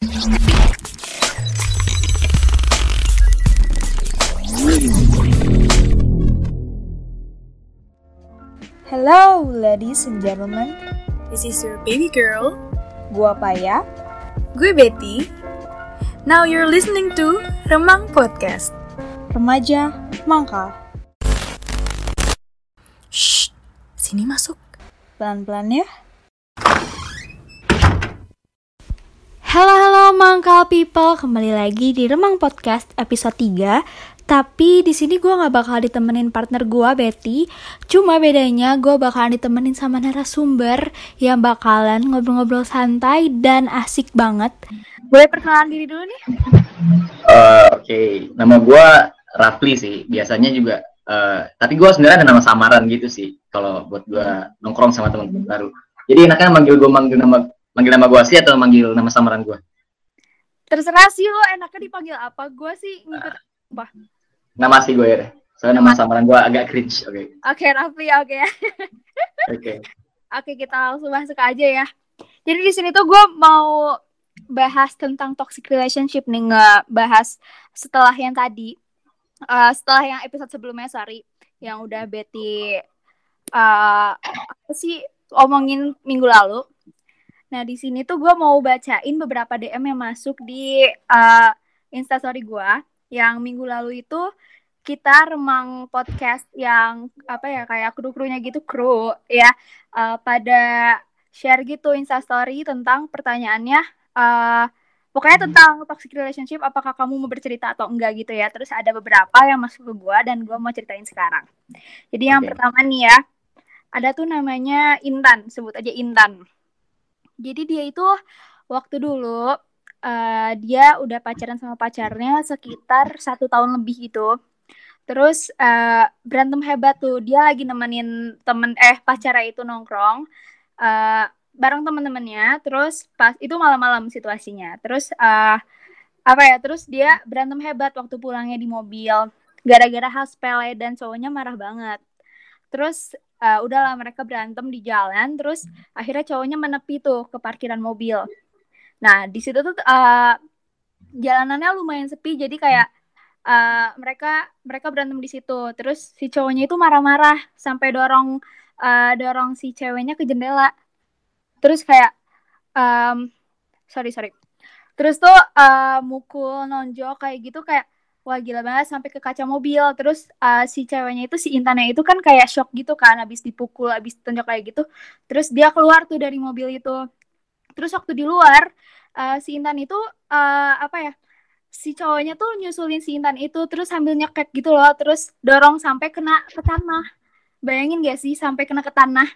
Hello, ladies and gentlemen. This is your baby girl. Gua Paya. Gue Betty. Now you're listening to Remang Podcast. Remaja mangkal. Shh, sini masuk. Pelan-pelan ya. Halo Mangkal People, kembali lagi di Remang Podcast episode 3 Tapi di sini gue gak bakal ditemenin partner gue Betty Cuma bedanya gue bakalan ditemenin sama narasumber Yang bakalan ngobrol-ngobrol santai dan asik banget Boleh perkenalan diri dulu nih? Uh, Oke, nama gue Rafli sih. Biasanya juga, uh, tapi gue sebenarnya ada nama samaran gitu sih. Kalau buat gue nongkrong sama teman-teman baru. Jadi enaknya manggil gue manggil nama manggil nama gue asli atau manggil nama samaran gue? Terserah sih lo enaknya dipanggil apa Gue sih ngikut apa? Nama asli gue ya. Soalnya nama samaran gue agak cringe. Oke. Oke Rafli oke Oke. Oke kita langsung masuk aja ya Jadi di sini tuh gue mau bahas tentang toxic relationship nih ngebahas setelah yang tadi uh, setelah yang episode sebelumnya sorry yang udah Betty uh, apa sih omongin minggu lalu. Nah di sini tuh gue mau bacain beberapa DM yang masuk di uh, instastory gue yang minggu lalu itu kita remang podcast yang apa ya kayak kru-krunya gitu kru ya. Uh, pada share gitu instastory tentang pertanyaannya uh, pokoknya tentang toxic relationship apakah kamu mau bercerita atau enggak gitu ya. Terus ada beberapa yang masuk ke gue dan gue mau ceritain sekarang. Jadi yang Oke. pertama nih ya ada tuh namanya Intan. Sebut aja Intan jadi dia itu waktu dulu eh, dia udah pacaran sama pacarnya sekitar satu tahun lebih gitu. Terus eh, berantem hebat tuh. Dia lagi nemenin temen eh pacarnya itu nongkrong eh, bareng temen-temennya. Terus pas itu malam-malam situasinya. Terus eh apa ya terus dia berantem hebat waktu pulangnya di mobil. Gara-gara hal sepele dan cowoknya marah banget. Terus eh, udahlah mereka berantem di jalan terus akhirnya cowoknya menepi tuh ke parkiran mobil. Nah di situ tuh eh, jalanannya lumayan sepi jadi kayak eh, mereka mereka berantem di situ. Terus si cowoknya itu marah-marah sampai dorong eh, dorong si ceweknya ke jendela. Terus kayak em, sorry sorry. Terus tuh eh, mukul nonjok kayak gitu kayak wah gila banget sampai ke kaca mobil. Terus eh, si ceweknya itu si Intannya itu kan kayak shock gitu kan habis dipukul habis tonjok kayak gitu. Terus dia keluar tuh dari mobil itu. Terus waktu di luar eh, si Intan itu eh, apa ya si cowoknya tuh nyusulin si Intan itu terus sambil nyekek gitu loh terus dorong sampai kena ke tanah. Bayangin gak sih sampai kena ke tanah.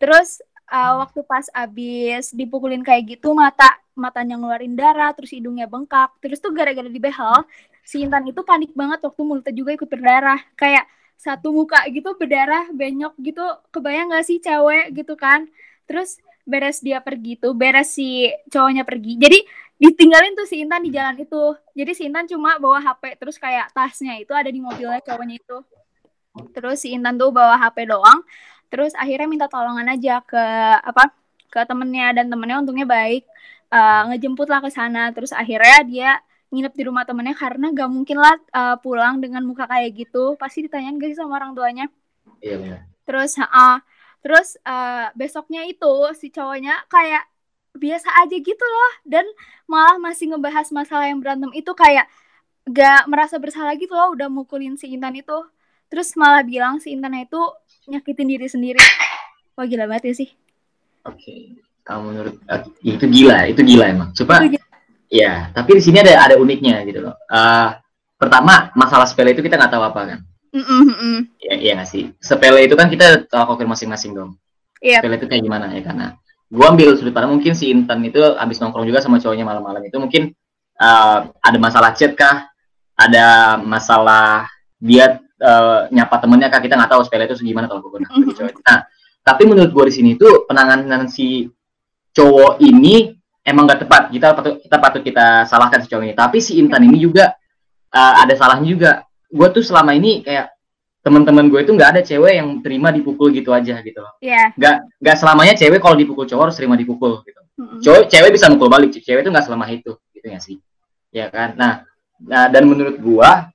Terus uh, waktu pas abis dipukulin kayak gitu mata matanya ngeluarin darah terus hidungnya bengkak. Terus tuh gara-gara dibehel si Intan itu panik banget waktu mulutnya juga ikut berdarah. Kayak satu muka gitu berdarah benyok gitu. Kebayang gak sih cewek gitu kan? Terus beres dia pergi tuh beres si cowoknya pergi. Jadi ditinggalin tuh si Intan di jalan itu. Jadi si Intan cuma bawa HP terus kayak tasnya itu ada di mobilnya cowoknya itu. Terus si Intan tuh bawa HP doang. Terus akhirnya minta tolongan aja ke apa ke temennya. Dan temennya untungnya baik. Eh, ngejemput lah ke sana. Terus akhirnya dia nginep di rumah temennya karena gak mungkin lah eh, pulang dengan muka kayak gitu pasti ditanyain gak sih sama orang tuanya Iya benar. terus ah terus eh, besoknya itu si cowoknya kayak biasa aja gitu loh dan malah masih ngebahas masalah yang berantem itu kayak gak merasa bersalah gitu loh udah mukulin si Intan itu terus malah bilang si Intannya itu nyakitin diri sendiri wah gila banget ya sih Oke. Kamu menurut eh, itu gila, itu gila emang. Coba Itu gila. Ya, tapi di sini ada ada uniknya gitu loh. Eh, pertama, masalah sepele itu kita nggak tahu apa kan. Mm, mm, mm. Ya, iya nggak sih? Sepele itu kan kita tahu konfirmasi masing-masing dong. Iya. Sepele itu kayak gimana ya karena gua ambil sudut pandang mungkin si Intan itu abis nongkrong juga sama cowoknya malam-malam itu mungkin eh, ada masalah chat kah? Ada masalah dia eh, nyapa temennya kah? Kita nggak tahu sepele itu gimana kalau gua bagi cowok. Nah, tapi menurut gua di sini tuh penanganan si cowok ini emang gak tepat. Kita patut kita patut kita salahkan si cowok ini. Tapi si Intan ini juga eh, ada salahnya juga. Gue tuh selama ini kayak teman-teman gue itu nggak ada cewek yang terima dipukul gitu aja gitu loh. Iya. Nggak nggak selamanya cewek kalau dipukul cowok harus terima dipukul gitu. Mm, mm. Cowok cewek bisa mukul balik, cewek itu nggak selama itu ya sih ya kan nah, nah dan menurut gua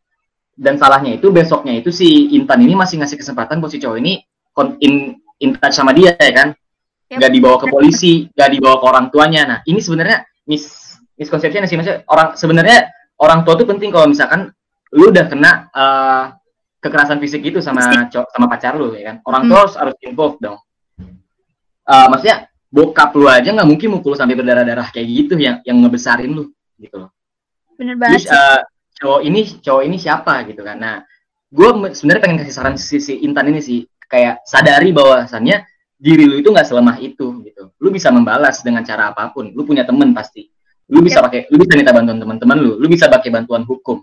dan salahnya itu besoknya itu si Intan ini masih ngasih kesempatan buat si cowok ini in in touch sama dia ya kan. Nggak dibawa ke polisi nggak dibawa ke orang tuanya. Nah ini sebenarnya mis misconception sih. Maksudnya orang sebenarnya orang tua tuh penting kalau misalkan lu udah kena eh, kekerasan fisik itu sama sama pacar lu ya kan? Orang tua Hmm. harus harus involved dong. Eh, maksudnya bokap lu aja nggak mungkin mukul sampai berdarah-darah kayak gitu yang yang ngebesarin lu gitu loh. Bener terus banget sih. eh, cowok ini cowok ini siapa gitu kan? Nah gue sebenarnya pengen kasih saran si, si Intan ini sih. Kayak sadari bahwasannya diri lu itu nggak selemah itu gitu. Lu bisa membalas dengan cara apa pun. Lu punya temen pasti. Lu bisa pakai lu bisa minta bantuan teman-teman lu. Lu bisa pakai bantuan hukum.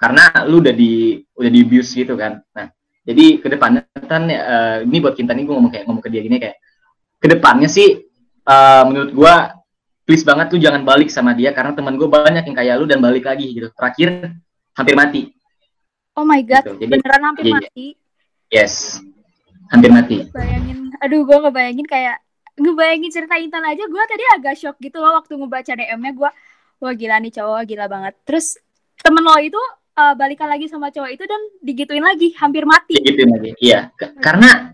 Karena lu udah di udah di abuse gitu kan. Nah jadi ke depannya kan eh, ini buat Kintan ini gue ngomong kayak ngomong ke dia gini kayak ke depannya sih eh, menurut gue please banget lu jangan balik sama dia karena teman gue banyak yang kayak lu dan balik lagi gitu. Terakhir hampir mati. Oh my god, gitu. Jadi- beneran hampir iya, iya. mati. yes hampir mati. Bayangin, aduh gue ngebayangin kayak ngebayangin cerita Intan aja gue tadi agak shock gitu loh waktu ngebaca DM-nya gue wah gila nih cowok gila banget. Terus temen lo itu uh, balikan lagi sama cowok itu dan digituin lagi hampir mati. Gitu lagi iya. K- karena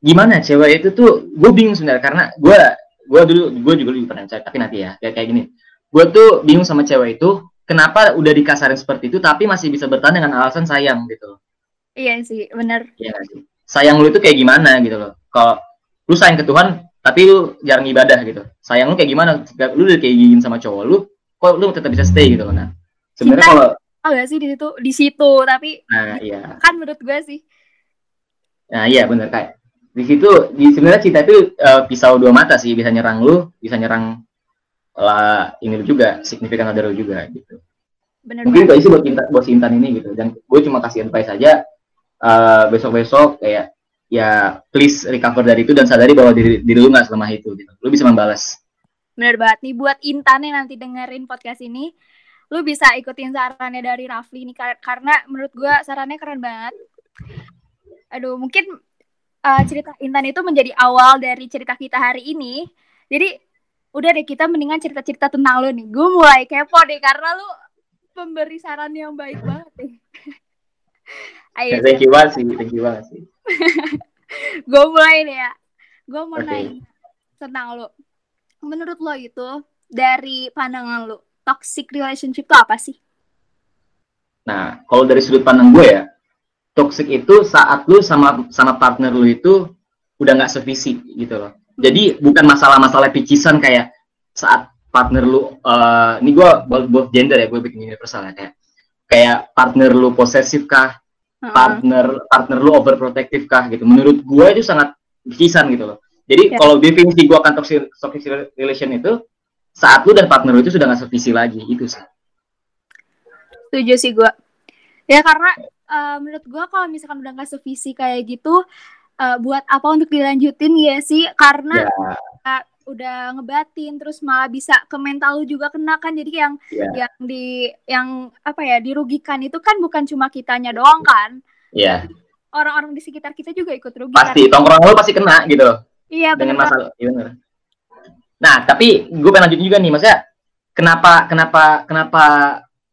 gimana cewek itu tuh gue bingung sebenarnya karena gue gue dulu gue juga dulu pernah cewek tapi nanti ya kayak kayak gini. Gue tuh bingung sama cewek itu kenapa udah dikasarin seperti itu tapi masih bisa bertahan dengan alasan sayang gitu. Iya sih bener. Iya sih sayang lu itu kayak gimana gitu loh. Kalau lu sayang ke Tuhan tapi lu jarang ibadah gitu. Sayang lu kayak gimana? Lu udah kayak giniin sama cowok lu kok lu tetap bisa stay gitu loh nah sebenarnya Cinta. kalau oh gak sih di situ di situ tapi nah iya. kan menurut gue sih. Nah iya bener kayak di situ di sebenarnya cinta itu eh, pisau dua mata sih bisa nyerang lu bisa nyerang lah ini lu juga signifikan other lu juga gitu. Bener mungkin itu aja buat Intan, buat si Intan ini gitu. Dan gue cuma kasih advice aja besok besok kayak ya please recover dari itu dan sadari bahwa diri, diri lu nggak selemah itu gitu. Lu bisa membalas bener banget nih buat Intan yang nanti dengerin podcast ini lu bisa ikutin sarannya dari Rafli nih kar- karena menurut gue sarannya keren banget. Aduh mungkin uh, cerita Intan itu menjadi awal dari cerita kita hari ini. Jadi udah deh kita mendingan cerita-cerita tentang lu nih. Gue mulai kepo deh karena lu pemberi saran yang baik banget deh ayo Ya, thank you banget sih thank you banget sih. Gue mulai deh ya. Gue mau Oke. nanya tentang lu. Menurut lo itu dari pandangan lu toxic relationship itu apa sih? Nah, kalau dari sudut pandang gue ya, toxic itu saat lu sama sama partner lu itu udah nggak sevisi gitu loh. Jadi bukan masalah-masalah picisan kayak saat partner lu, eh ini gue both gender ya, gue bikin universal ya kayak kayak partner lu posesif kah, Partner partner lu overprotective kah gitu. Menurut gue itu sangat picisan gitu loh. Jadi Ya. kalau definisi gue akan toxic, toxic relation itu saat lu dan partner lu itu sudah nggak sevisi lagi itu sih. setuju sih gue ya karena eh, menurut gue kalau misalkan udah nggak sevisi kayak gitu eh, buat apa untuk dilanjutin ya sih karena Ya. eh, udah ngebatin terus malah bisa ke mental lu juga kena kan jadi yang Ya. yang di yang apa ya dirugikan itu kan bukan cuma kitanya doang kan Iya, orang-orang di sekitar kita juga ikut rugi pasti kan? tongkrong lu pasti kena gitu iya dengan bener masalah iya bener. Nah, tapi gue pengen lanjut juga nih, maksudnya kenapa kenapa kenapa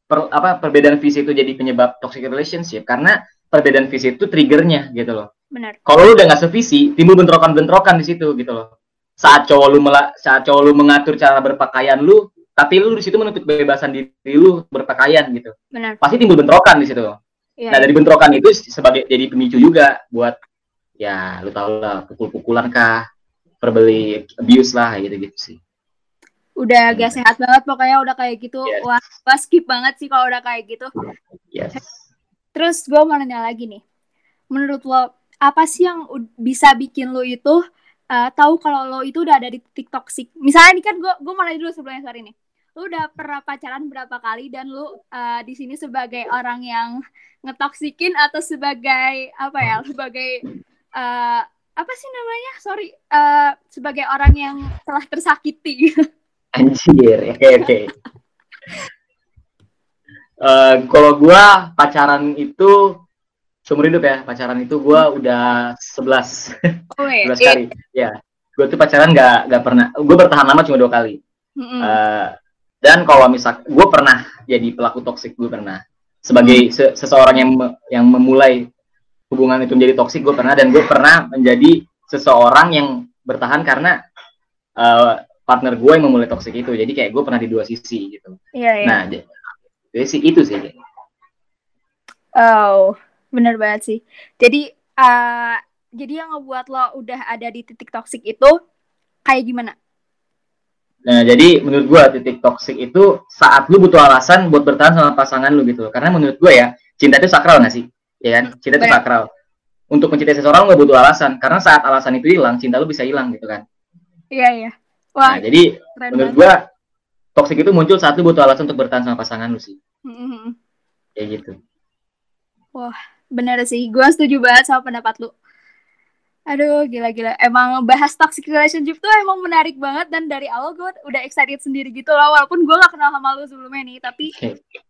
per- apa perbedaan visi itu jadi penyebab toxic relationship? Karena perbedaan visi itu triggernya gitu loh. bener Kalau lu udah nggak sevisi, timbul bentrokan-bentrokan di situ gitu loh. Saat cowok lu mela- saat cowok lu mengatur cara berpakaian lu, tapi lu di situ menuntut kebebasan diri lu berpakaian gitu. bener Pasti timbul bentrokan di situ. iya Nah, dari bentrokan itu sebagai jadi pemicu juga buat ya lu tau lah pukul-pukulan kah, verbally abuse lah gitu-gitu sih. udah gak sehat banget pokoknya udah kayak gitu Yes. wah wah skip banget sih kalau udah kayak gitu Yes. terus gue mau nanya lagi nih menurut lo apa sih yang bisa bikin lo itu uh, tahu kalau lo itu udah ada di titik toxic misalnya nih kan gue gue mau nanya dulu sebelumnya sorry nih. Lo udah pernah pacaran berapa kali dan lo uh, di sini sebagai orang yang ngetoksikin atau sebagai apa ya sebagai uh, apa sih namanya? Sorry uh, sebagai orang yang telah tersakiti. Anjir, oke oke. Eh, kalau gua pacaran itu seumur hidup ya, pacaran itu gua udah 11 oh, iya. 11 kali. Ya. Gua tuh pacaran nggak nggak pernah. Gua bertahan lama cuma dua kali. Mm-mm. Eh, dan kalau misal gue pernah jadi pelaku toksik gue pernah sebagai se- seseorang yang me- yang memulai hubungan itu menjadi toksik gue pernah dan gue pernah menjadi seseorang yang bertahan karena eh, partner gue yang memulai toksik itu jadi kayak gue pernah di dua sisi gitu Iya, iya. nah jadi sih itu sih Oh, bener banget sih. Jadi, eh jadi yang ngebuat lo udah ada di titik toksik itu kayak gimana? Nah, jadi menurut gua titik toksik itu saat lu butuh alasan buat bertahan sama pasangan lu gitu. Karena menurut gua ya, cinta itu sakral nggak sih? Ya kan? Cinta itu sakral. Untuk mencintai seseorang lu nggak butuh alasan. Karena saat alasan itu hilang, cinta lu bisa hilang gitu kan. Iya, iya. Wah, Nah, jadi menurut gua toksik itu muncul saat lu butuh alasan untuk bertahan sama pasangan lu sih. Mm-mm. Kayak gitu. Bener sih, gue setuju banget sama pendapat lu. Aduh, gila-gila. Emang bahas toxic relationship tuh emang menarik banget dan dari awal gue udah excited sendiri gitu loh. Walaupun gue gak kenal sama lu sebelumnya nih, tapi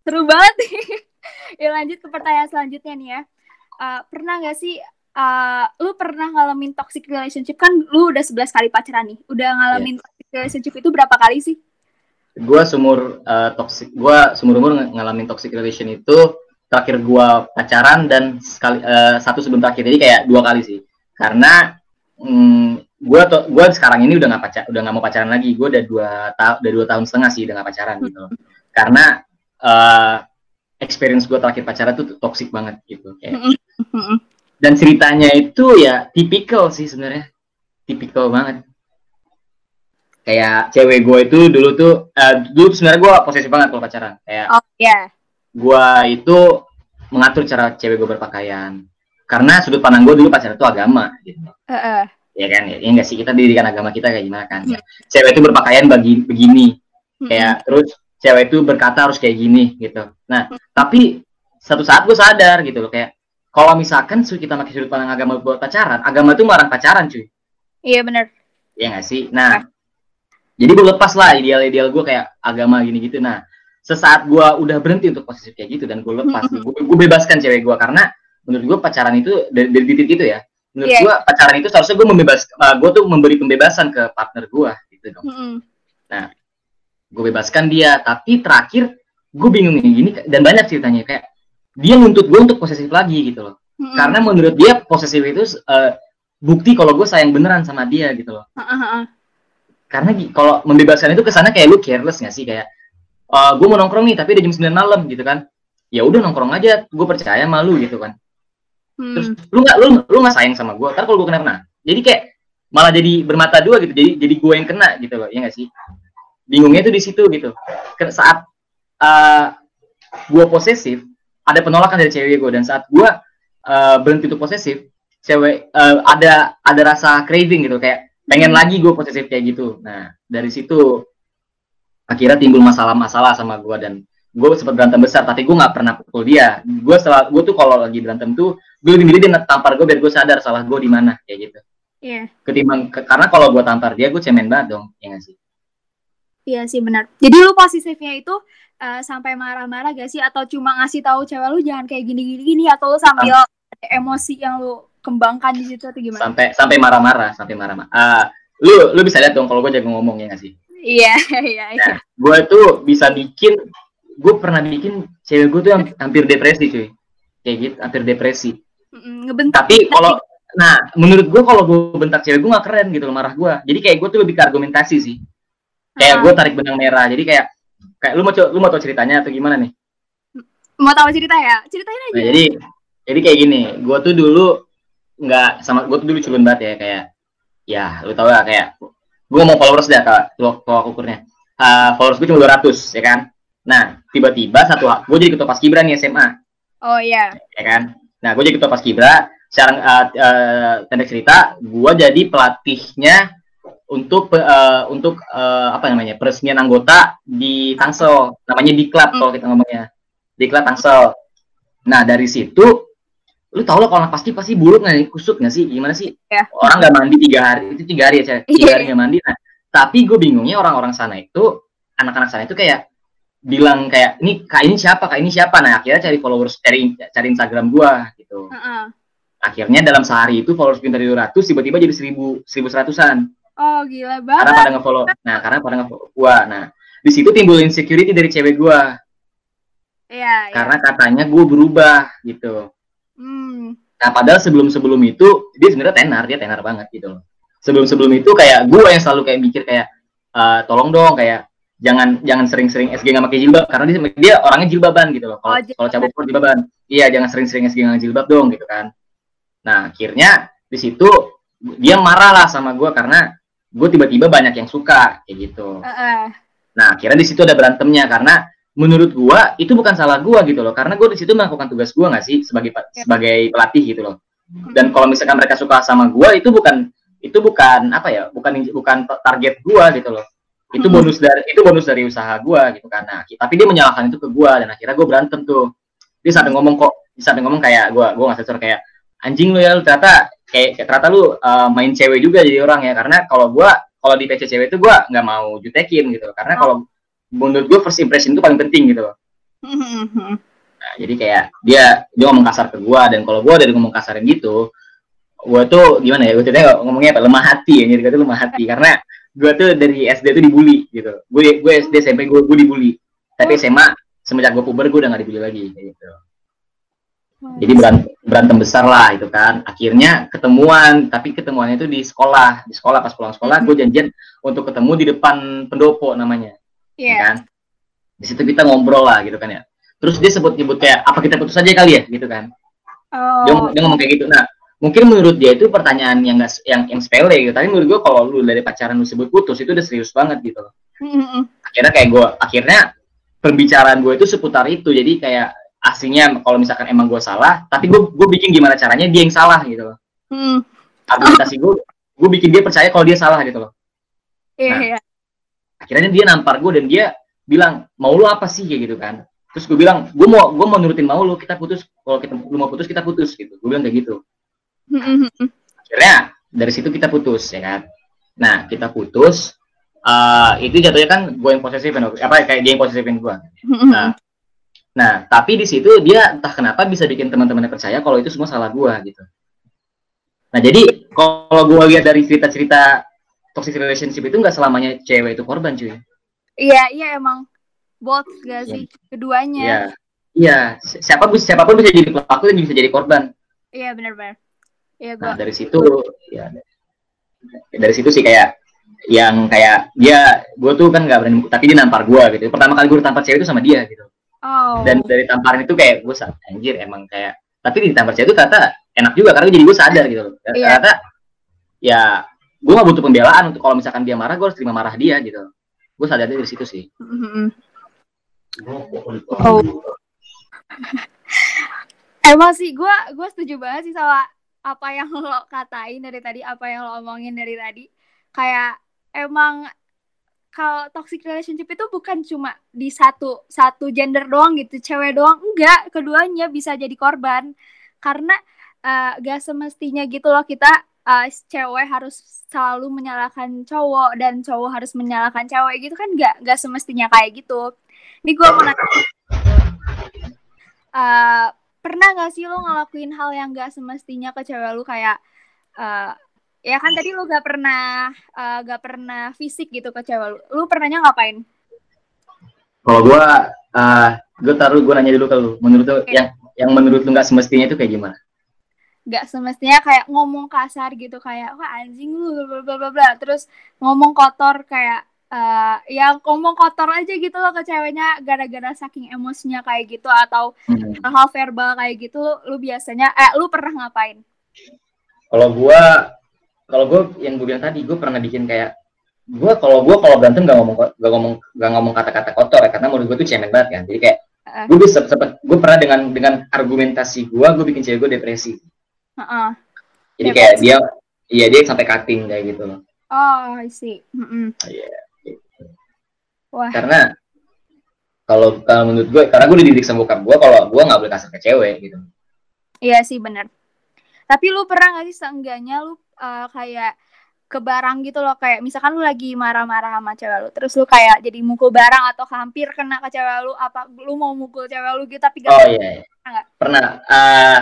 seru banget nih. ya lanjut ke pertanyaan selanjutnya nih ya. Uh, pernah gak sih uh, lu pernah ngalamin toxic relationship kan lu udah 11 kali pacaran nih. Udah ngalamin toxic relationship itu berapa kali sih? Gua sumur eh, toxic, gua sumur umur ng- ngalamin toxic relation itu terakhir gua pacaran dan sekali eh, satu sebelum terakhir jadi kayak dua kali sih. Karena mm, gua to- gua sekarang ini udah nggak pacar, udah nggak mau pacaran lagi. Gua udah dua tahun, udah dua tahun setengah sih udah nggak pacaran gitu. Karena eh, experience gua terakhir pacaran tuh toxic banget gitu. Kayak. Dan ceritanya itu ya tipikal sih sebenarnya, tipikal banget. Kayak cewek gue itu dulu tuh, eh, dulu sebenarnya gue posesif banget kalau pacaran. Kayak Oh, ya. Gue itu mengatur cara cewek gue berpakaian. Karena sudut pandang gue dulu pacaran itu agama, gitu. Heeh. Ya kan, ya, ya nggak sih kita didikan agama kita kayak gimana kan? Cewek itu berpakaian bagi begini, kayak terus cewek itu berkata harus kayak gini gitu. Nah, tapi satu saat gue sadar gitu loh kayak kalau misalkan kita pakai sudut pandang agama buat pacaran, agama itu melarang pacaran cuy. Iya bener. Ya nggak sih? Nah, jadi gue lepas lah ideal-ideal gue kayak agama gini gitu. Nah, sesaat gue udah berhenti untuk posisi kayak gitu dan gue lepas, gue, gue bebaskan cewek gue karena menurut gue pacaran itu dari, dari titik itu ya. Menurut Iya. gue pacaran itu seharusnya gue membebas, gue tuh memberi pembebasan ke partner gue gitu dong. Mm-mm. Gue bebaskan dia, tapi terakhir gue bingung ini gini dan banyak ceritanya kayak dia nuntut gue untuk posesif lagi gitu loh. Mm-mm. Karena menurut dia posesif itu eh, bukti kalau gue sayang beneran sama dia gitu loh. Heeh, heeh. karena kalau membebaskan itu ke sana kayak lu careless gak sih kayak gue mau nongkrong nih tapi udah jam 9 malam gitu kan. Ya udah nongkrong aja gue percaya sama lu gitu kan. Terus Hmm. lu nggak lu lu nggak sayang sama gue ntar kalau gue kenapa jadi kayak malah jadi bermata dua gitu jadi jadi gue yang kena gitu loh ya gak sih? Bingungnya tuh di situ gitu. Saat uh, gue posesif ada penolakan dari cewek gue dan saat gue uh, berhenti untuk posesif cewek uh, ada ada rasa craving gitu kayak pengen lagi gue posesif kayak gitu. Nah dari situ akhirnya timbul masalah-masalah sama gue dan gue sempat berantem besar tapi gue nggak pernah pukul dia gue setelah gue tuh kalau lagi berantem tuh gue lebih milih dia tampar gue biar gue sadar salah gue di mana kayak gitu Iya. ketimbang ke- karena kalau gue tampar dia gue cemen banget dong ya nggak sih Iya sih benar. Jadi lu posesifnya itu eh, sampai marah-marah gak sih atau cuma ngasih tahu cewek lu jangan kayak gini-gini gini atau lu sambil ada emosi yang lu kembangkan di situ atau gimana? sampai sampai marah-marah sampai marah-marah Ah, lu lu bisa lihat dong kalau gue jago ngomong ya nggak sih Iya, iya, iya. gue tuh bisa bikin gue pernah bikin cewek gue tuh yang hampir depresi cuy kayak gitu hampir depresi Ngebentak. tapi kalau nah menurut gue kalau gue bentak cewek gue gak keren gitu loh marah gue jadi kayak gue tuh lebih ke argumentasi sih kayak Ah. gue tarik benang merah jadi kayak kayak lu mau lu mau tau ceritanya atau gimana nih mau tahu cerita ya? Ceritain aja. nah, jadi jadi kayak gini gue tuh dulu nggak sama gue tuh dulu culun banget ya kayak ya lu tau lah kayak gue mau followers dah kak tolak tolak ukurnya. Ah, followers gue cuma 200 ya kan? Nah tiba-tiba satu gue jadi ketua paskibra nih SMA Oh iya. ya kan? Nah gue jadi ketua paskibra sekarang uh, uh, pendek cerita gue jadi pelatihnya untuk uh, untuk uh, apa namanya peresmian anggota di Tangsel. Namanya diklat kalau kita ngomongnya. Diklat Tangsel. Nah dari situ lu tau lah kalau pasti pasti buruk nggak nih kusut nggak sih gimana sih Ya. orang nggak mandi tiga hari itu tiga hari ya Cah. tiga Iya. hari nggak mandi nah tapi gue bingungnya orang-orang sana itu anak-anak sana itu kayak bilang kayak ini kak ini siapa kak ini siapa nah akhirnya cari followers cari cari Instagram gua gitu Heeh. akhirnya dalam sehari itu followers pintar dari 200 tiba-tiba jadi 1000 1100-an Oh gila karena banget. pada nge-follow nah karena pada nge-follow gua nah di situ timbul insecurity dari cewek gue Iya, iya. karena katanya gue berubah gitu Hmm. nah padahal sebelum sebelum itu dia sebenarnya tenar dia tenar banget gitu loh. Sebelum sebelum itu kayak gue yang selalu kayak mikir kayak "Eh, tolong dong kayak jangan jangan sering-sering SG nggak pakai jilbab karena dia dia orangnya jilbaban gitu loh. Kalau Oh, kalau cabut pun jilbaban. Iya jangan sering-sering SG nggak jilbab dong gitu kan. Nah akhirnya di situ dia marah lah sama gue karena gue tiba-tiba banyak yang suka kayak gitu. Heeh. Nah, akhirnya di situ ada berantemnya karena menurut gua itu bukan salah gua gitu loh. Karena gua di situ melakukan tugas gua nggak sih sebagai pa- Ya. sebagai pelatih gitu loh. Hmm. Dan kalau misalkan mereka suka sama gua itu bukan itu bukan apa ya? Bukan bukan target gua gitu loh. Itu Hmm. bonus dari itu bonus dari usaha gua gitu. Nah, tapi dia menyalahkan itu ke gua dan akhirnya gua berantem tuh. Dia sampai ngomong kok, dia sampai ngomong kayak gua gua nggak sensor kayak anjing lu ya lu ternyata kayak kayak ternyata lu uh, main cewek juga jadi orang ya karena kalau gua kalau di PC cewek itu gua nggak mau jutekin gitu karena Oh. kalau menurut gue first impression itu paling penting gitu loh. Nah, jadi kayak dia dia ngomong kasar ke gua dan kalau gua dari ngomong kasarin gitu, gua tuh gimana ya? Ceritanya ngomongnya apa? Lemah hati ya, jadi tuh lemah hati karena gua tuh dari SD tuh dibully gitu. Gue gue SD SMP gue gue dibully. Tapi SMA semenjak gue puber gue udah gak dibully lagi gitu. Jadi berantem, berantem besar lah itu kan. Akhirnya ketemuan, tapi ketemuannya itu di sekolah. Di sekolah pas pulang sekolah gue janjian untuk ketemu di depan pendopo namanya ya Iya. kan di situ kita ngobrol lah gitu kan ya terus dia sebut nyebut kayak apa kita putus aja kali ya gitu kan dia, Oh. dia ngomong kayak gitu nah mungkin menurut dia itu pertanyaan yang gak, yang yang sepele gitu tapi menurut gue kalau lu dari pacaran lu sebut putus itu udah serius banget gitu loh Hmm. akhirnya kayak gue akhirnya pembicaraan gue itu seputar itu jadi kayak aslinya kalau misalkan emang gue salah tapi gue gue bikin gimana caranya dia yang salah gitu loh Hmm. argumentasi gue gue bikin dia percaya kalau dia salah gitu loh Iya, Nah. iya. Akhirnya dia nampar gue dan dia bilang mau lu apa sih? kayak gitu kan. Terus gue bilang gue mau gue mau nurutin mau lu kita putus. Kalau kita lu mau putus kita putus gitu. Gue bilang kayak gitu. Akhirnya dari situ kita putus ya kan. Nah kita putus eh itu jatuhnya kan gue yang posesifin apa kayak dia yang posesifin gue nah nah tapi di situ dia entah kenapa bisa bikin teman-temannya percaya kalau itu semua salah gue gitu. Nah jadi kalau gue lihat dari cerita-cerita toxic relationship itu nggak selamanya cewek itu korban cuy Iya, iya emang both gak Iya. sih keduanya. Iya. Iya, si- siapa siapa pun bisa jadi pelaku dan bisa jadi korban. Iya benar-benar. Iya Nah, gua. dari situ ya dari situ sih kayak yang kayak dia gue tuh kan nggak berani tapi dia nampar gue gitu pertama kali gue tampar cewek itu sama dia gitu Oh. dan dari tamparan itu kayak gue anjir emang kayak tapi di tampar cewek itu ternyata enak juga karena jadi gue sadar gitu Iya. ternyata ya gue gak butuh pembelaan untuk kalau misalkan dia marah gue harus terima marah dia gitu gue sadarnya dari situ sih Hmm. Oh. Emang sih gue gue setuju banget sih sama apa yang lo katain dari tadi, apa yang lo omongin dari tadi. Kayak emang kalau toxic relationship itu bukan cuma di satu satu gender doang gitu, cewek doang enggak, keduanya bisa jadi korban. Karena eh, gak semestinya gitu loh kita eh, cewek harus selalu menyalahkan cowok dan cowok harus menyalahkan cewek gitu kan nggak nggak semestinya kayak gitu. Ini gue mau nanya, eh, pernah nggak sih lo ngelakuin hal yang gak semestinya ke cewek lu kayak eh, ya kan tadi lu gak pernah eh, gak pernah fisik gitu ke cewek lu, lu pernahnya ngapain? kalau gue uh, gue taruh gue nanya dulu ke lu menurut lu Oke. yang yang menurut lu nggak semestinya itu kayak gimana Gak semestinya kayak ngomong kasar gitu kayak wah anjing lu bla bla bla bla terus ngomong kotor kayak eh ya ngomong kotor aja gitu loh ke ceweknya gara-gara saking emosinya kayak gitu atau Hmm. hal verbal kayak gitu lu, lu biasanya eh lu pernah ngapain? kalau gua kalau gua yang gue bilang tadi gue pernah bikin kayak gua kalau gua kalau berantem gak ngomong gak ngomong gak ngomong kata-kata kotor ya karena menurut gua tuh cemen banget kan jadi kayak Heeh. gue bisa sempet gue pernah dengan dengan argumentasi gua gue bikin cewek gue depresi Heeh. jadi Depresi. kayak dia iya dia sampai cutting kayak gitu loh Oh, I see. Mm-mm. Iya, Wah. karena kalau kalau menurut gue karena gue dididik sama bokap gue kalau gue nggak boleh kasar ke cewek gitu Iya sih bener. Tapi lu pernah gak sih seenggaknya lu uh, kayak ke barang gitu loh kayak misalkan lu lagi marah-marah sama cewek lu terus lu kayak jadi mukul barang atau hampir kena ke cewek lu apa lu mau mukul cewek lu gitu tapi gak oh iya, iya. Pernah eh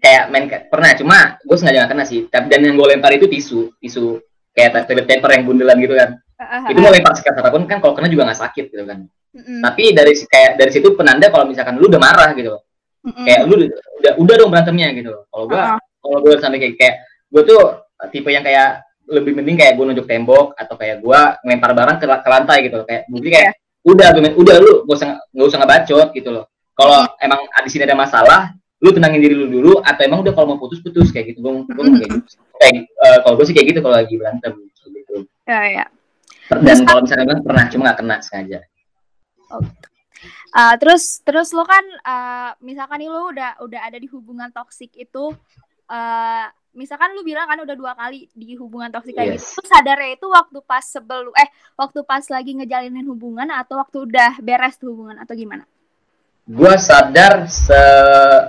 kayak main pernah cuma gue sengaja nggak kena sih. Tapi dan yang gue lempar itu tisu tisu kayak toilet paper yang bundelan gitu kan. Ah, ah, itu ah. mau lempar sekeras apa pun kan kalau kena juga nggak sakit gitu kan. Mm-mm. tapi dari kayak dari situ penanda kalau misalkan lu udah marah gitu. Mm-mm. kayak lu udah udah dong berantemnya gitu. Kalau Ah, ah. kalau gue sampai kayak kayak gue tuh tipe yang kayak lebih penting kayak gue nunjuk tembok atau kayak gue ngelempar barang ke, ke lantai gitu. Kayak bukti kayak udah gue udah lu gak usah nggak usah ngebacot gitu loh. Kalau emang di sini ada masalah lu tenangin diri lu dulu atau emang udah kalau mau putus putus kayak gitu gue gue kayak gitu kayak eh, kalau gue sih kayak gitu kalau lagi berantem gitu Ya, ya. dan kalau misalnya bilang pernah cuma nggak kena sengaja Ah, terus terus lo kan ah, misalkan nih lo udah udah ada di hubungan toksik itu ah, misalkan lu bilang kan udah dua kali di hubungan toksik kayak Yes. gitu. Lu sadarnya itu waktu pas sebelum eh waktu pas lagi ngejalinin hubungan atau waktu udah beres tuh hubungan atau gimana? Gue sadar se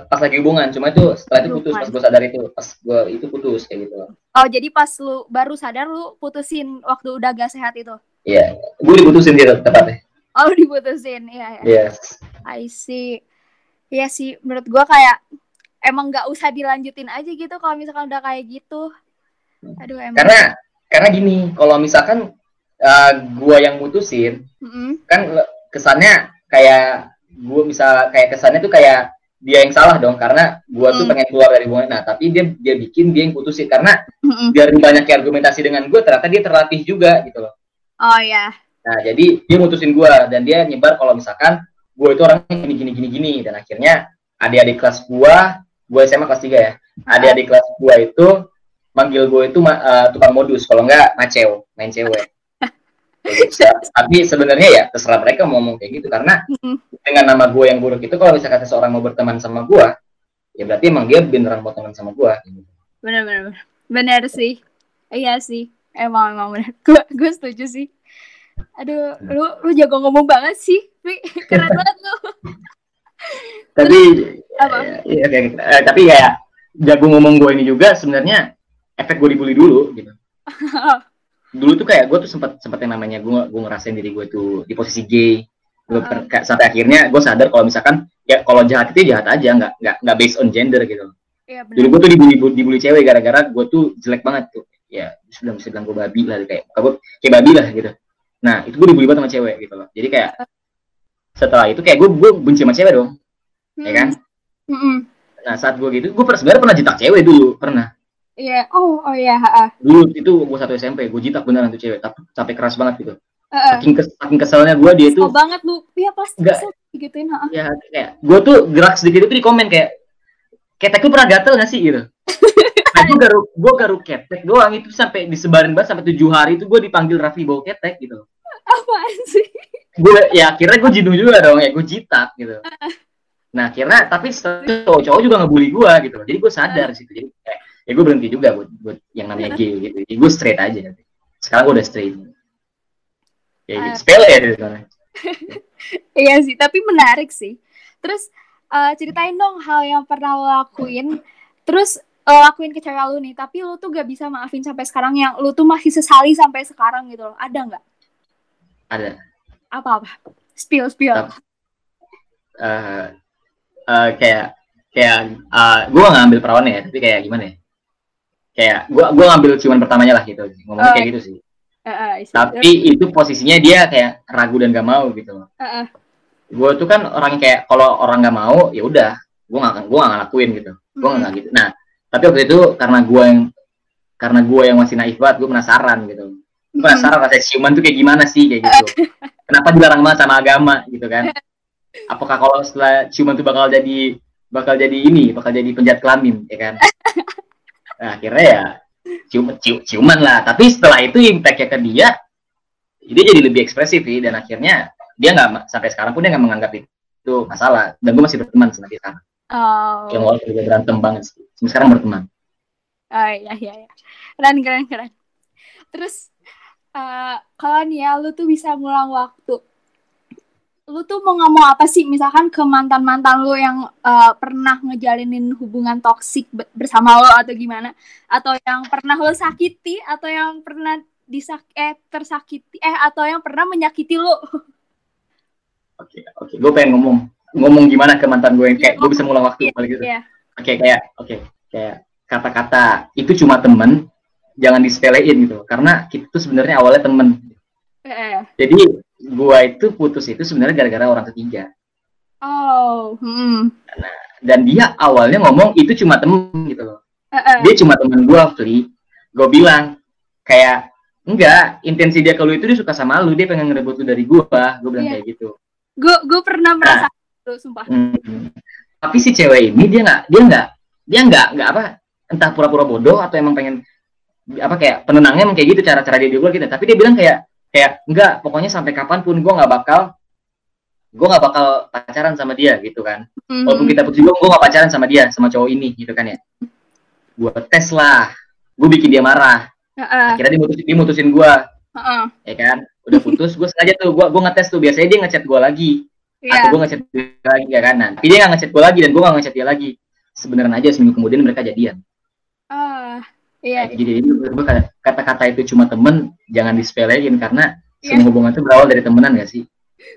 pas lagi hubungan cuma itu setelah itu putus pas gue sadar itu pas gue itu putus kayak gitu Oh, jadi pas lu baru sadar lu putusin waktu udah gak sehat itu. Iya, gue diputusin gitu tepatnya. Oh, diputusin. Iya, ya. Yes. I see. Iya sih, menurut gua kayak emang nggak usah dilanjutin aja gitu kalau misalkan udah kayak gitu. Aduh, emang. Karena karena gini, kalau misalkan uh, gue yang mutusin, Mm-mm. kan le- kesannya kayak gue bisa kayak kesannya tuh kayak dia yang salah dong karena gue tuh Hmm. pengen keluar dari hubungan nah tapi dia dia bikin dia yang putusin karena Mm-mm. biar banyak argumentasi dengan gue ternyata dia terlatih juga gitu loh Oh ya. nah jadi dia mutusin gue dan dia nyebar kalau misalkan gue itu orangnya gini gini gini gini dan akhirnya adik-adik kelas gue gue SMA kelas 3 ya adik-adik kelas gue itu manggil gue itu eh, tukang modus kalau enggak maceo main cewek. tapi sebenarnya ya terserah mereka mau ngomong kayak gitu karena dengan nama gue yang buruk itu kalau misalkan seseorang mau berteman sama gue ya berarti emang dia beneran mau teman sama gue Bener bener bener. Sih. Iya sih. Emang emang bener. Gue gue setuju sih. Aduh, lu lu jago ngomong banget sih. Keren banget lu. tapi Apa? ya, gitu. Eh, tapi kayak jago ngomong gue ini juga sebenarnya efek gue dibully dulu gitu dulu tuh kayak gue tuh sempat sempat yang namanya gue gue ngerasain diri gue tuh di posisi gay. Gua per- kayak sampai akhirnya gue sadar kalau misalkan ya kalau jahat itu jahat aja nggak nggak nggak based on gender gitu. Iya bener. dulu gue tuh dibully dibully cewek gara-gara gue tuh jelek banget tuh. Ya sudah bisa bilang gue babi lah kayak gue kayak babi lah gitu. Nah itu gue dibully banget sama cewek gitu loh. Jadi kayak setelah itu kayak gue gue benci sama cewek dong. Ya kan? Mm-mm. nah saat gue gitu gue sebenarnya pernah jitak cewek dulu pernah Iya. Oh, oh iya, heeh. dulu itu gue satu SMP gue jitak beneran tuh cewek tapi sampai keras banget gitu Heeh. saking kes, saking keselnya gue dia Kesel tuh banget lu. Iya pasti Enggak. kesel gituin, heeh. ya kayak gue tuh gerak sedikit itu di komen kayak ketek lu pernah gatel gak sih gitu nah, gue garuk gue garuk ketek doang itu sampai disebarin banget sampai tujuh hari itu gue dipanggil Raffi bau ketek gitu Apaan sih? gue ya akhirnya gue jidung juga dong ya gue jitak gitu nah akhirnya tapi itu cowok-cowok juga ngebully gue gitu jadi gue sadar sih jadi kayak ya gue berhenti juga buat, buat yang namanya gay gitu jadi gue straight aja sekarang gue udah straight ya gitu. Ah. sepele ya itu sebenarnya Iya sih, tapi menarik sih. Terus eh, ceritain dong hal yang pernah lo lakuin. Terus lo lakuin ke cewek lu nih, tapi lu tuh gak bisa maafin sampai sekarang yang lu tuh masih sesali sampai sekarang gitu loh. Ada nggak? ada Apa-apa? Spill, spill. Tapi- eh eh, kayak kayak gue gak ngambil perawannya ya tapi kayak gimana ya kayak gue gua ngambil ciuman pertamanya lah gitu. Ngomongnya Oh, kayak gitu sih. eh, isi- tapi itu posisinya dia kayak ragu dan gak mau gitu. Eh, eh. gue tuh kan orang yang kayak kalau orang gak mau ya udah gue gak gue gak ngelakuin gitu. Gue Hmm. gak gitu. Nah tapi waktu itu karena gue yang karena gue yang masih naif banget gue penasaran gitu. Gua penasaran rasa ciuman tuh kayak gimana sih kayak gitu. Kenapa dilarang banget sama agama gitu kan? Apakah kalau setelah ciuman tuh bakal jadi bakal jadi ini bakal jadi penjahat kelamin ya kan nah akhirnya ya cium, cium ciuman lah. Tapi setelah itu impactnya ke dia dia jadi lebih ekspresif sih. Dan akhirnya dia nggak sampai sekarang pun dia nggak menganggap itu masalah. Dan gue masih berteman sama dia sekarang. Oh, yang awal juga berantem banget sih. Sampai sekarang berteman. Oh iya, iya, iya. Keren, keren, keren. Terus, eh, kalau nih ya, lu tuh bisa ngulang waktu. Lu tuh mau ngomong apa sih? Misalkan ke mantan-mantan lu yang eh, pernah ngejalinin hubungan toksik be- bersama lo atau gimana? Atau yang pernah lo sakiti? Atau yang pernah disak eh tersakiti? Eh, atau yang pernah menyakiti lu? oke oke gue pengen ngomong ngomong gimana ke mantan gue yang kayak gue bisa ngulang waktu iya, balik gitu Iya. oke kayak oke kayak kata-kata itu cuma temen jangan disepelein gitu karena kita tuh sebenarnya awalnya temen Eh. Jadi gua itu putus itu sebenarnya gara-gara orang ketiga. Oh. Hmm. Dan dia awalnya ngomong itu cuma temen gitu loh. Eh, eh. Dia cuma temen gua, Fli. Gue bilang kayak enggak, intensi dia kalau itu dia suka sama lu, dia pengen ngerebut lu dari gua. Gue bilang Iya. kayak gitu. Gue gue pernah merasa itu, sumpah. Hmm. Tapi si cewek ini dia nggak, dia nggak, dia nggak, nggak apa, entah pura-pura bodoh atau emang pengen apa kayak penenangnya emang kayak gitu cara-cara dia dia gitu. Tapi dia bilang kayak kayak enggak, pokoknya sampai kapan pun gue nggak bakal, gue nggak bakal pacaran sama dia gitu kan. Hmm. Walaupun kita putus juga, gue gak pacaran sama dia, sama cowok ini gitu kan ya. Gue tes lah, gue bikin dia marah. Eh. Akhirnya dia mutusin, dia mutusin gue, eh. ya kan. Udah putus, gue sengaja tuh, gue gue ngetes tuh. Biasanya dia ngechat gue lagi, Iya. atau gue ngechat dia lagi ya kan. Nah, tapi dia gak ngechat gue lagi dan gue gak ngechat dia lagi. Sebenarnya aja seminggu kemudian mereka jadian. Ah, iya. Jadi gue kata-kata itu cuma temen, jangan disepelein karena Iya. semua hubungan itu berawal dari temenan gak sih?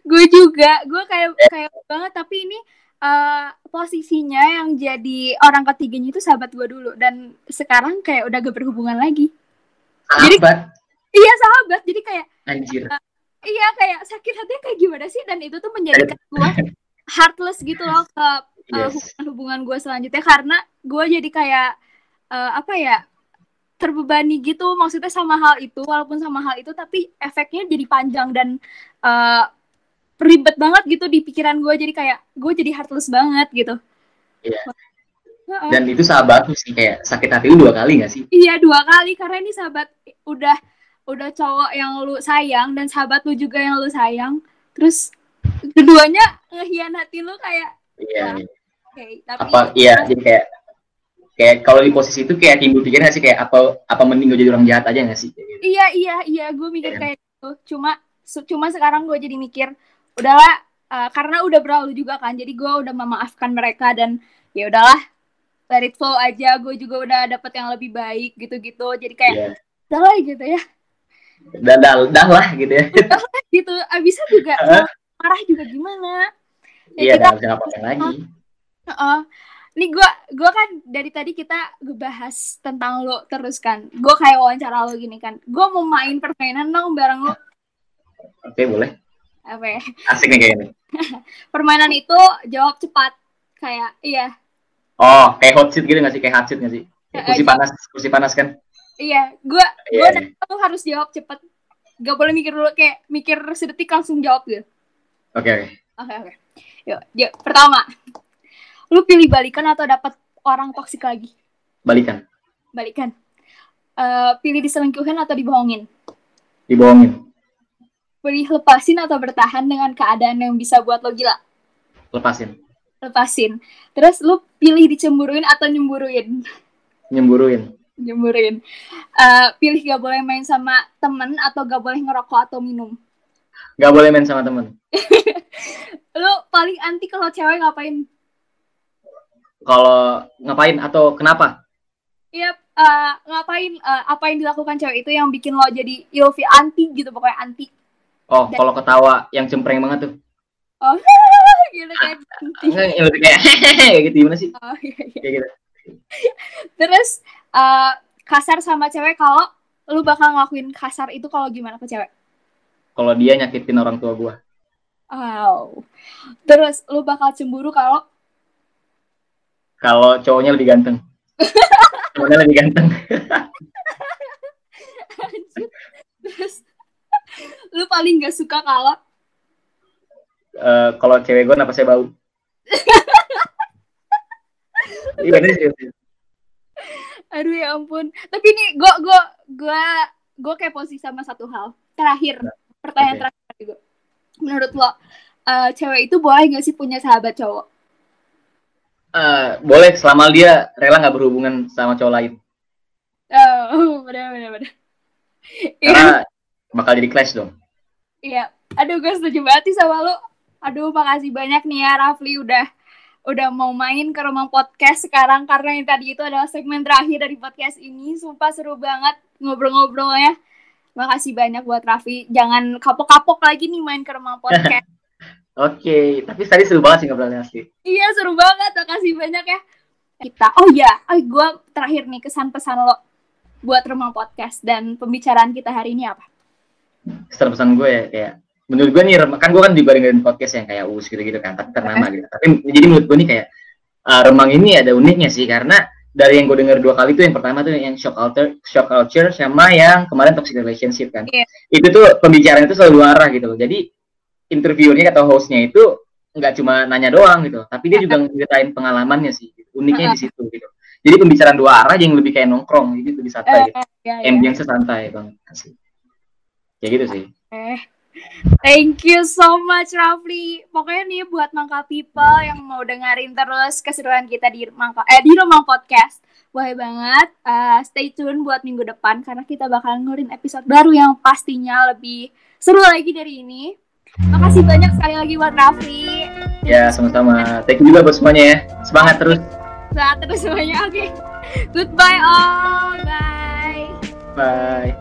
Gue juga, gue kayak kayak banget tapi ini eh, posisinya yang jadi orang ketiganya itu sahabat gue dulu dan sekarang kayak udah gak berhubungan lagi. Jadi- Sahabat, Iya sahabat, jadi kayak anjir. iya kayak sakit hatinya kayak gimana sih dan itu tuh menjadikan gue heartless gitu loh ke uh, Yes. hubungan-hubungan gue selanjutnya karena gue jadi kayak uh, apa ya terbebani gitu maksudnya sama hal itu walaupun sama hal itu tapi efeknya jadi panjang dan uh, ribet banget gitu di pikiran gue jadi kayak gue jadi heartless banget gitu. Iya. Dan itu sahabat sih kayak sakit hati lu dua kali gak sih? Iya dua kali karena ini sahabat udah udah cowok yang lu sayang dan sahabat lu juga yang lu sayang terus keduanya ngehianatin lu kayak Iya. Wah. oke tapi apa iya jadi kayak kayak kalau di posisi itu kayak timbul pikiran sih kayak apa apa mending gue jadi orang jahat aja nggak sih? Kayak gitu. iya iya iya gue mikir Iya. kayak gitu. Cuma su- cuma sekarang gue jadi mikir udahlah uh, karena udah berlalu juga kan jadi gue udah memaafkan mereka dan ya udahlah let it flow aja. Gue juga udah dapet yang lebih baik gitu-gitu. Jadi kayak Iya. udahlah gitu ya. Dah dah dah lah gitu ya. Gitu. Abisnya juga marah juga gimana? Ya iya kita ngapain lagi. Heeh. Nih gue gua kan dari tadi kita ngebahas tentang lo terus kan. Gue kayak wawancara lo gini kan. Gue mau main permainan dong bareng lo. oke boleh Apa ya? asik nih kayaknya Permainan itu jawab cepat. Kayak iya. oh kayak hot seat gitu nggak sih kayak hot seat nggak sih Eh, kursi eh, panas kursi panas kan Iya. Gue gue Iya, nanya lo harus jawab cepat. Gak boleh mikir dulu kayak mikir sedetik langsung jawab gitu. oke oke Oke oke. Yuk, yuk. Pertama. Lu pilih balikan atau dapat orang toksik lagi? balikan Balikan. Eh, pilih diselingkuhin atau dibohongin? dibohongin Pilih lepasin atau bertahan dengan keadaan yang bisa buat lo gila? lepasin Lepasin. Terus lu pilih dicemburuin atau nyemburuin? nyemburuin Nyemburuin. Eh, pilih gak boleh main sama temen atau gak boleh ngerokok atau minum? nggak boleh main sama temen Lu paling anti kalau cewek ngapain? Kalau ngapain atau kenapa Iya, eh, ngapain? eh, apa yang dilakukan cewek itu yang bikin lo jadi ilfil anti gitu pokoknya anti. oh kalau ketawa yang cempreng banget tuh Oh, gitu kayak anti. enggak kayak hehehe gitu gimana sih Oh, iya, iya. kayak gitu Terus eh, kasar sama cewek kalau lu bakal ngelakuin kasar itu kalau gimana ke cewek? kalau dia nyakitin orang tua gua Wow. Terus lu bakal cemburu kalau kalau cowoknya lebih ganteng cowoknya lebih ganteng terus lu paling gak suka kalau Eh, kalau cewek gue napasnya bau. Iya sih. aduh ya ampun. Tapi ini gua gua gua gua kayak posisi sama satu hal. Terakhir, pertanyaan oke. terakhir juga. Menurut lo eh, cewek itu boleh gak sih punya sahabat cowok? Eh, boleh selama dia rela nggak berhubungan sama cowok lain. Oh, benar benar benar. Iya, Karena bakal jadi clash dong. iya. Aduh, gue setuju banget sih sama lo. Aduh, makasih banyak nih ya Rafli udah udah mau main ke rumah podcast sekarang karena yang tadi itu adalah segmen terakhir dari podcast ini. Sumpah seru banget ngobrol-ngobrolnya. Makasih banyak buat Raffi. Jangan kapok-kapok lagi nih main ke rumah podcast. Oke, tapi tadi seru banget sih ngobrolnya asli. iya, seru banget. Makasih banyak ya. Kita. Oh iya, oh, gue terakhir nih kesan pesan lo buat rumah podcast dan pembicaraan kita hari ini apa? pesan gue ya kayak menurut gue nih kan gue kan juga dengerin podcast yang kayak us gitu gitu kan tapi ternama gitu tapi jadi menurut gue nih kayak uh, remang ini ada uniknya sih karena dari yang gue denger dua kali tuh yang pertama tuh yang shock culture shock culture sama yang kemarin toxic relationship kan yeah. itu tuh pembicaraan itu selalu arah gitu loh jadi interviewnya atau hostnya itu nggak cuma nanya doang gitu tapi dia juga ngeritain pengalamannya sih uniknya di situ gitu jadi pembicaraan dua arah yang lebih kayak nongkrong gitu lebih santai gitu. Eh, ya, ya. ambience santai banget sih kayak gitu sih Eh, thank you so much Rafli. Pokoknya nih buat Mangka People yang mau dengerin terus keseruan kita di Mangka eh di Rumah Podcast. Boleh banget uh, stay tune buat minggu depan karena kita bakal ngurin episode baru yang pastinya lebih seru lagi dari ini. Makasih banyak sekali lagi buat Rafli. ya sama-sama thank you juga buat semuanya ya semangat terus Saat terus semuanya. Oke. Goodbye all. Bye. bye